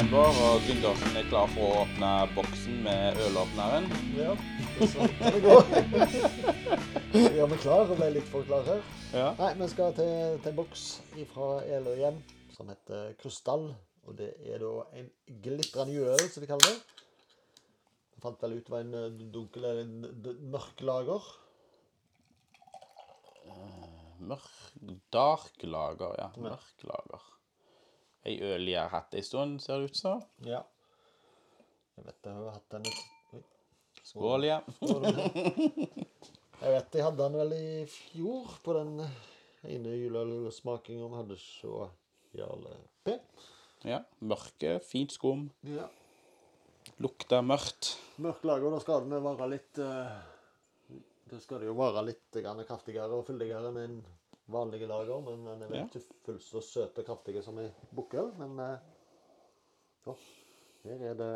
desember, og Gundersen er klar for å åpne boksen med ølåpneren. Ja, sånn det gå. Gjør vi klar og ble litt for klar her. Ja. Nei, vi skal til, til en boks fra Eløy igjen, som heter Krystall. Og det er da en glitrende juleøl, som de kaller det. Jeg fant vel ut det var en eh, dunkel eller en mørk lager. Mørk Dark lager, ja. Mørk lager. Ei øl jeg har hatt ei stund, ser det ut som. Ja. Jeg vet jeg har hatt den litt... Oi. Skål, ja. Skål. Jeg vet jeg hadde den vel i fjor på den ene juleølsmakinga vi hadde så Jarle P. ja. Mørke, fint skum. Ja. Lukter mørkt. Mørk lager, da skal den være litt eh, Da skal det jo være litt kraftigere og fyldigere med en vanlig lager. Men den er vel ikke fullt så søt og kraftig som ei bukkel. Men eh, ja, her er det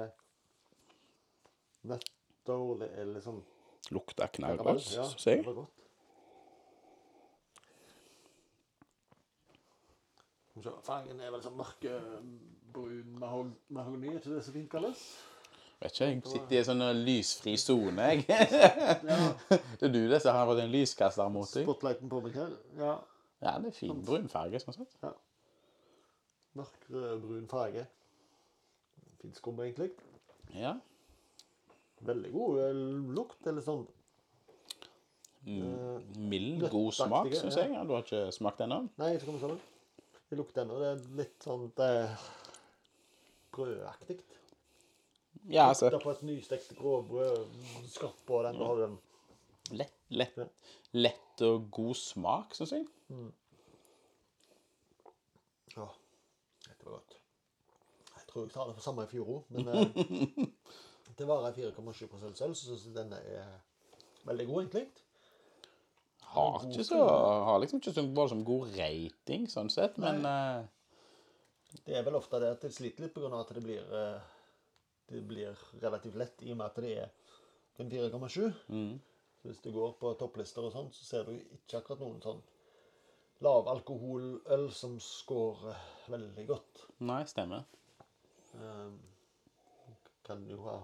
nøtter Det er liksom Lukter knallgodt, Ja, syns jeg. godt. Fargen er vel sånn mørkebrun mahog- mahogni, er ikke det så fint kalles? Vet ikke, jeg sitter i en sånn lysfri sone, jeg. Det er du det som har fått en lyskaster mot deg. Spotlighten på meg her. Ja. Ja, det er fin brun farge, sånn sett. Mørkere brun farge. Fint skum, egentlig. Ja. Veldig god eh, lukt. Eller sånn Mm, Mild, god smak, syns jeg. Ja, Du har ikke smakt ennå? Nei, ikke kommet så langt. Det lukter ennå. Det er litt sånn eh, brødaktig. Ja, altså Lukta på et nystekt grovbrød. Skrapp på den. og den. lett, lett, lett og god smak, syns jeg. Ja, dette var godt. Jeg tror jeg tar det for samme i fjor òg, men eh, det varer 4,7 sølv, så syns jeg denne er veldig god, egentlig. Har God ikke så Har liksom ikke så voldsomt god rating, sånn sett, men eh, Det er vel ofte det at jeg sliter litt pga. at det blir, eh, det blir relativt lett i og med at det er en 4,7. mm, Så Hvis du går på topplister og sånn, så ser du ikke akkurat noen sånn lavalkoholøl som scorer veldig godt. Nei, stemmer. Um, kan jo ha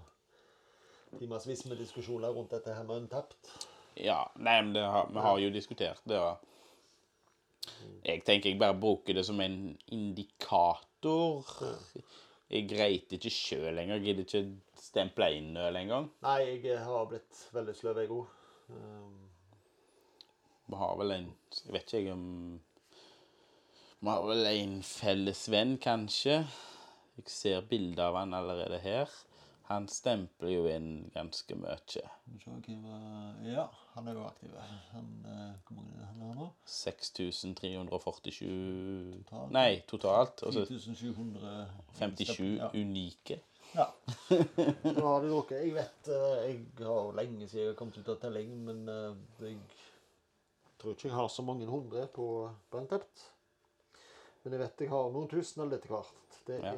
timevis med diskusjoner rundt dette her med unntapt? Ja, nei, men det har, vi har jo diskutert det. Og jeg tenker jeg bare bruker det som en indikator. Jeg greit ikke sjøl lenger. Jeg gidder ikke stemple inn øl engang. Nei, jeg har blitt veldig sløv, jeg òg. Um, Vi har vel en Jeg vet ikke jeg om Vi har vel en felles venn, kanskje. Jeg ser bilder av han allerede her. Han stempler jo inn ganske mye. Ja, han er jo aktiv. Han, eh, hvor mange er det han har nå? 6347 Totalt. Nei, totalt. Og så 10.700 57 Ja. unike. ja. Nå har du drukket. Jeg vet eh, Jeg har lenge siden jeg har kommet ut av telling, men eh, jeg tror ikke jeg har så mange hundre på Brenntept. Men jeg vet jeg har noen tusen eller etter hvert. Det Ja.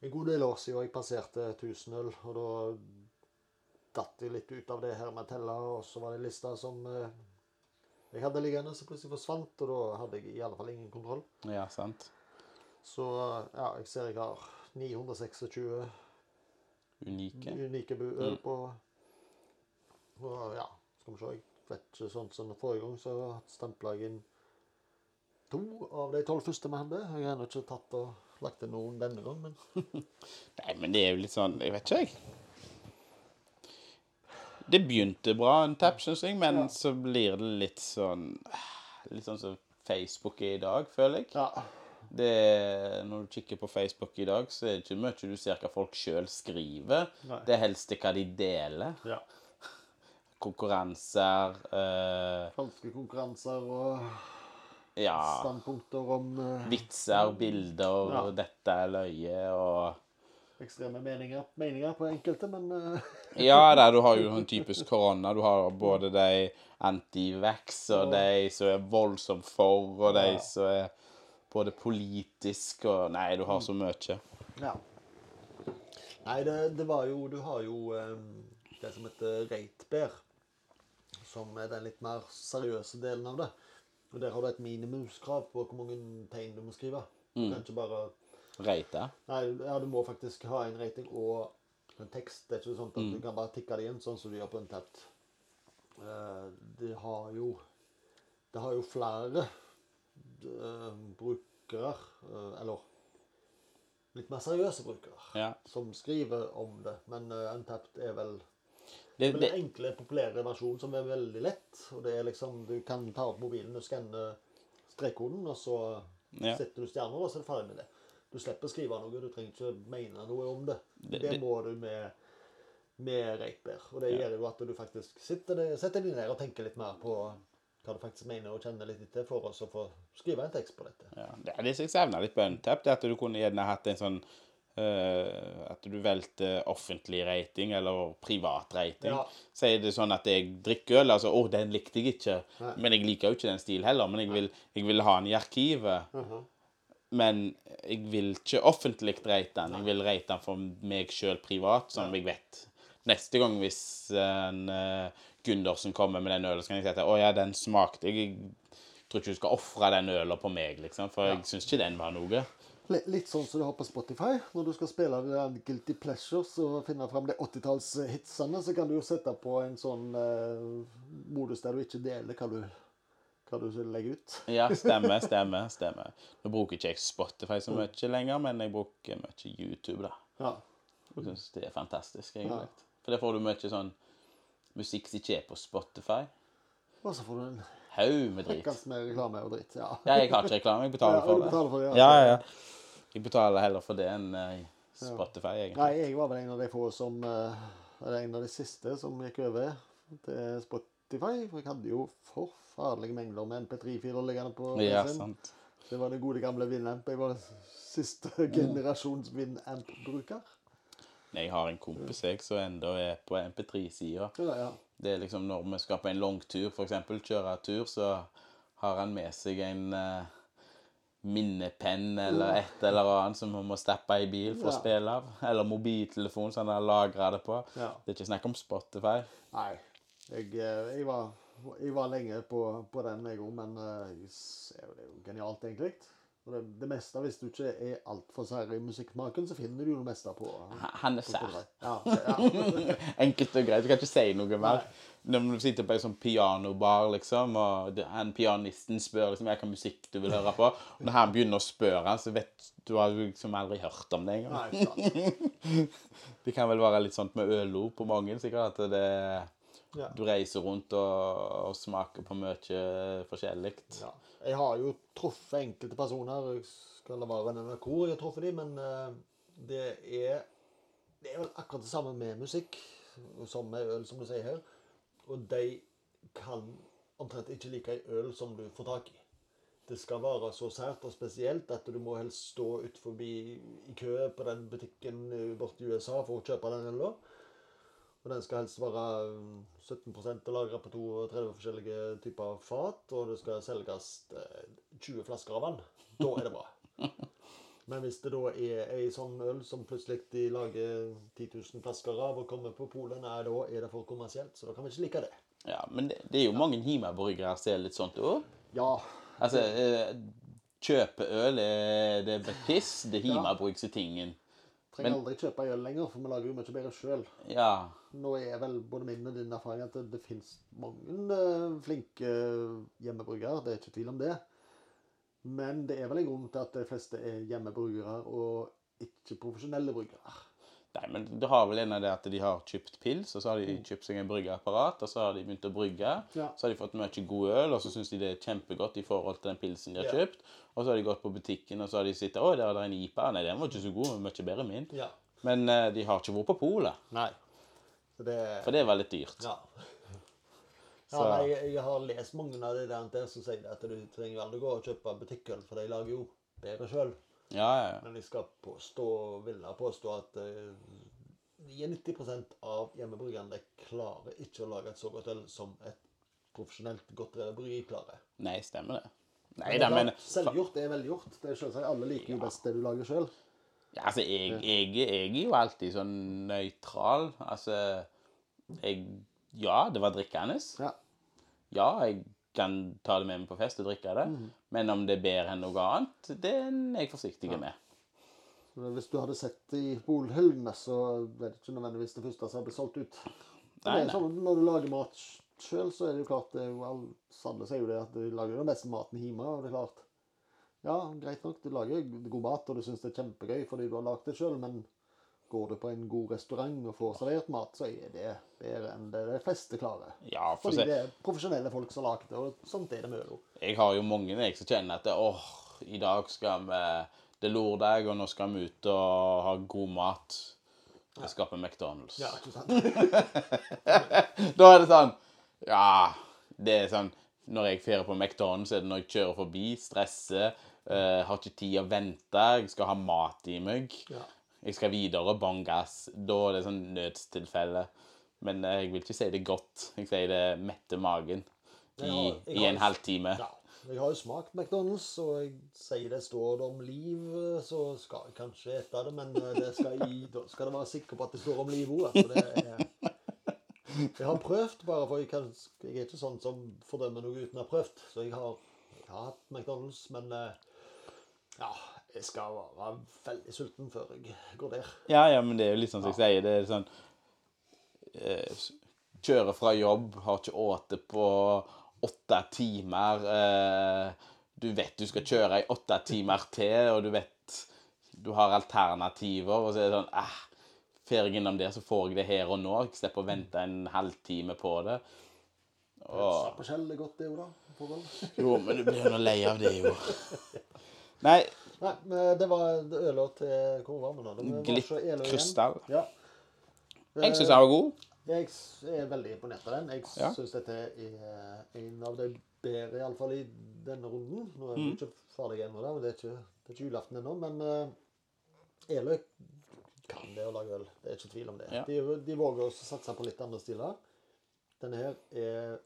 En god del år siden jeg passerte 1000 øl, og da datt jeg litt ut av det her med å telle, og så var det en liste som eh, jeg hadde liggende, som plutselig forsvant, og da hadde jeg i alle fall ingen kontroll. Ja, sant. Så ja, jeg ser jeg har 926 Unike. unike øl Mm. på Og ja, skal vi se. Jeg vet ikke sånn som forrige gang, så stempla jeg inn to av de tolv første vi hadde. Jeg har ennå ikke tatt og lagt inn noen denne gang, men Nei, men det er jo litt sånn Jeg vet ikke, jeg. Det begynte bra, en tap, syns jeg, men Ja. så blir det litt sånn Litt sånn som Facebook er i dag, føler jeg. ja. Det, når du kikker på Facebook i dag, så er det ikke mye du ser hva folk sjøl skriver. Nei. Det er helst hva de deler. ja. Konkurranser øh... Falske konkurranser og Ja. standpunkter om uh, Vitser, bilder, Ja. og 'dette er løye' og ekstreme meninger, meninger på enkelte, men uh, Ja, der du har jo en typisk korona. Du har både de anti-vax og de som er voldsomt for, og de Ja. som er både politisk og Nei, du har så mye. Ja. Nei, det, det var jo Du har jo um, det som heter reitbær, som er den litt mer seriøse delen av det. Og Der har du et minimumskrav på hvor mange tegn du må skrive. Du Mm. kan ikke bare Rate. Nei, ja, du må faktisk ha en rating og en tekst. Det er ikke sånn at du kan bare tikke det inn, sånn som du gjør på Untapped. Uh, det har jo Det har jo flere uh, brukere, uh, eller litt mer seriøse brukere, Ja. som skriver om det. Men uh, Untapped er vel Det, det, den enkle, populære versjonen som er veldig lett. Og det er liksom Du kan ta opp mobilen og skanne strekkoden, og så Ja. setter du stjerner, og så er det ferdig med det. Du slipper skrive noe, du trenger ikke mene noe om det. Det- Det, må du med, med Ratebear. Og det Ja. gjør jo at du faktisk sitter, det, setter deg ned og tenker litt mer på hva du faktisk mener, og kjenner litt etter for oss å få skrive en tekst på dette. ja, det er det som jeg savner litt på Untapped, at du kunne gjerne hatt en sånn At du valgte offentlig rating eller privat rating. Ja. Så er det sånn at jeg drikker øl, altså 'Å, den likte jeg ikke', Nei. men jeg liker jo ikke den stilen heller. Men jeg vil, jeg vil ha den i arkivet. Mhm. Men jeg vil ikke offentlig rate den. Jeg vil rate den for meg sjøl privat, som jeg vet. Neste gang hvis en uh, Gundersen kommer med den ølen, så kan jeg si at 'Å ja, den smakte jeg'. Jeg tror ikke du skal ofre den ølen på meg, liksom, for jeg syns ikke den var noe. Litt, sånn som du har på Spotify. Når du skal spille der Guilty Pleasures og finne fram de 80-tallshitsene, så kan du jo sette på en sånn eh, modus der du ikke deler hva du, hva du legger ut. Ja, stemmer, stemmer. stemmer. Nå bruker ikke jeg Spotify så mye lenger, men jeg bruker mye YouTube, da. Ja. Jeg syns det er fantastisk, egentlig. For der får du mye sånn musikk som ikke er på Spotify. Og så får du en Haug med drit. hekkans med reklame og dritt. Ja. Ja, jeg har ikke reklame, jeg betaler Ja, for det. betaler for det, ja. Ja, ja. Jeg betaler heller for det enn eh, Spotify, egentlig. Nei, jeg var vel en av de få som eh, Eller en av de siste som gikk over til Spotify. For jeg hadde jo forferdelige mengder med MP3-filer liggende på Ja, PC-en. sant. Det var det gode gamle Winamp. Jeg var siste generasjons Winamp-bruker. Jeg har en kompis jeg som enda er på MP3-sida. Ja, ja. Det er liksom når vi skal på en langtur, f.eks. kjøre tur, så har han med seg en eh, minnepenn eller et eller annet som man må stappe i bil for å spille av. Eller mobiltelefon som han har lagra det på. Ja. Det er ikke snakk om Spotify. Nei. Jeg, eh, jeg, var, jeg var lenge på, på den, jeg òg, men eh, det er jo genialt, egentlig. Og det, det meste, Hvis du ikke er altfor sær i musikksmaken, så finner du jo det meste på Han er sær. Ja, ja. Enkelt og greit. Du kan ikke si noe mer. Når du sitter på en sånn pianobar, liksom, og han pianisten spør liksom, hvilken musikk du vil høre på, og når han begynner å spørre, så vet du har jo liksom aldri hørt om det engang. Det kan vel være litt sånt med ølord på mange, sikkert, at det, Ja. du reiser rundt og, og smaker på mye forskjellig. Ja. Jeg har jo truffet enkelte personer. Jeg skal la være nevne hvor jeg har truffet dem, men eh, det er Det er vel akkurat det samme med musikk som med øl, som du sier her. Og de kan omtrent ikke like ei øl som du får tak i. Det skal være så sært og spesielt at du må helst stå forbi i kø på den butikken borte i USA for å kjøpe den øla. Og den skal helst være mm, 17 og lagra på 32 forskjellige typer fat. Og det skal selges eh, 20 flasker av den. Da er det bra. Men hvis det da er ei sånn øl som plutselig de lager 10 000 flasker av og kommer på polet, nei, da er det for kommersielt. Så da kan vi ikke like det. Ja, men det, det er jo mange hjemmebryggere som er litt sånt òg. Ja. Altså, eh, kjøpeøl er det er piss. Det er hjemmebrukstingen. Trenger Men- aldri kjøpe øl lenger, for vi lager jo mye bedre sjøl. Ja. Nå er vel både min og din erfaring at det, det fins mange eh, flinke hjemmebrukere, Det er ikke tvil om det. Men det er vel en grunn til at de fleste er hjemmebrukere og ikke profesjonelle bryggere. Nei, men det har vel en av det at de har kjøpt pils, og så har de kjøpt seg en bryggeapparat, og så har de begynt å brygge. Ja. Så har de fått mye god øl, og så syns de det er kjempegodt i forhold til den pilsen de har kjøpt. Og så har de gått på butikken, og så har de sittet Å, der er det en IPA. Nei, den var ikke så god, men mye bedre enn min. Ja. Men uh, de har ikke vært på polet, Nei. Det for det var litt dyrt. Ja. Ja, nei, jeg, jeg har lest mange av de der som sier at du trenger aldri gå og kjøpe butikkøl, for de lager jo bedre sjøl. Ja, ja, ja. Men jeg skal påstå, ville påstå at uh, 90 av hjemmebryggerne klarer ikke å lage et så godt øl som et profesjonelt godt bryggeri klarer. Nei, stemmer det. Nei Men da, men Selvgjort er velgjort. Det er selvsagt Alle liker jo best det du lager sjøl. ja, altså, jeg, jeg, jeg er jo alltid sånn nøytral. Altså Jeg Ja, det var drikkende. Ja. Ja, jeg kan ta det med meg på fest og drikke det. Mhm. Men om det er bedre enn noe annet, det er jeg forsiktig med. Hvis du hadde sett det i Polhyllene, så er det ikke nødvendigvis det første som hadde solgt ut. Nei, nei. sånn, når du lager mat sjøl, så er det jo klart det er jo all, Sanne sier jo det at du lager den beste maten hjemme. Og det er klart Ja, greit nok, du lager god mat, og du syns det er kjempegøy fordi du har lagd det sjøl, men går du på en god restaurant og får servert mat, så er det bedre enn det de fleste klarer. Ja, for Fordi se. det er profesjonelle folk som har lagd det, og sånt er det med jo. Jeg har jo mange jeg som kjenner at det, åh, i dag skal vi Det er lørdag, og nå skal vi ut og ha god mat. Jeg skal på McDonald's. Ja, ikke sant? Da er det sånn Ja, det er sånn Når jeg ferier på McDonald's, er det når jeg kjører forbi, stresser, uh, har ikke tid å vente, jeg skal ha mat i meg. Ja. Jeg skal videre, bånn gass. Da er det sånn nødstilfelle. Men eh, jeg vil ikke si det godt. Jeg sier det metter magen i, har- i en halvtime. Ja. Jeg har jo smakt McDonald's, og jeg sier det står det om liv, så skal jeg kanskje ete det, men eh, det skal i, da skal jeg være sikker på at det står om liv òg. Altså Jeg har prøvd, bare for jeg, kan, jeg er ikke sånn som fordømmer noe uten å ha prøvd. Så jeg har, jeg har hatt McDonald's, men eh, ja, jeg skal være veldig sulten før jeg går der. Ja, ja, men det er jo litt sånn som jeg sier. Det er sånn eh, Kjører fra jobb, har ikke åte på åtte timer. Eh, du vet du skal kjøre i åtte timer til, og du vet du har alternativer, og så er det sånn eh, Får jeg innom det, så får jeg det her og nå. Jeg slipper å vente en halvtime på det. Og, på skjell er godt, det òg, da. jo, men du blir jo nå lei av det, jo. Nei, Nei, men det var øla til Hvor var vi nå? Det var Glipp så Elo igjen. krystall. Ja. Jeg syns den var god. Jeg er veldig imponert av den. Jeg Ja. syns dette er en av de bedre, iallfall i denne runden. Nå er vi Mm. ikke ferdige ennå, det er ikke, det er ikke julaften ennå. Men uh, Eløy kan det å lage øl. Det er ikke tvil om det. Ja. De, de våger også å satse på litt andre stiler. Denne her er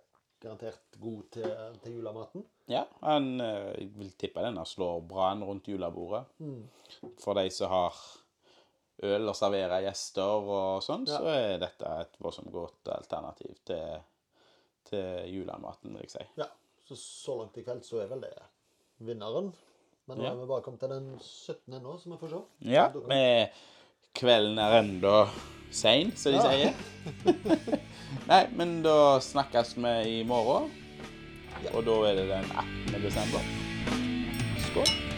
garantert god til, til julematen. Ja, han, eh, jeg vil tippe den slår bra an rundt julebordet. For de som har øl å servere gjester og sånn, Ja. så er dette et voldsomt godt alternativ til, til julematen, vil jeg si. Ja, så så langt i kveld så er vel det vinneren. Men nå Ja. er vi bare kommet til den 17. nå, så vi får se. Ja, med kvelden er enda sein, som de Ja. sier. Nei, men da snakkes vi i morgen. Og da er det den 18. desember. Skål.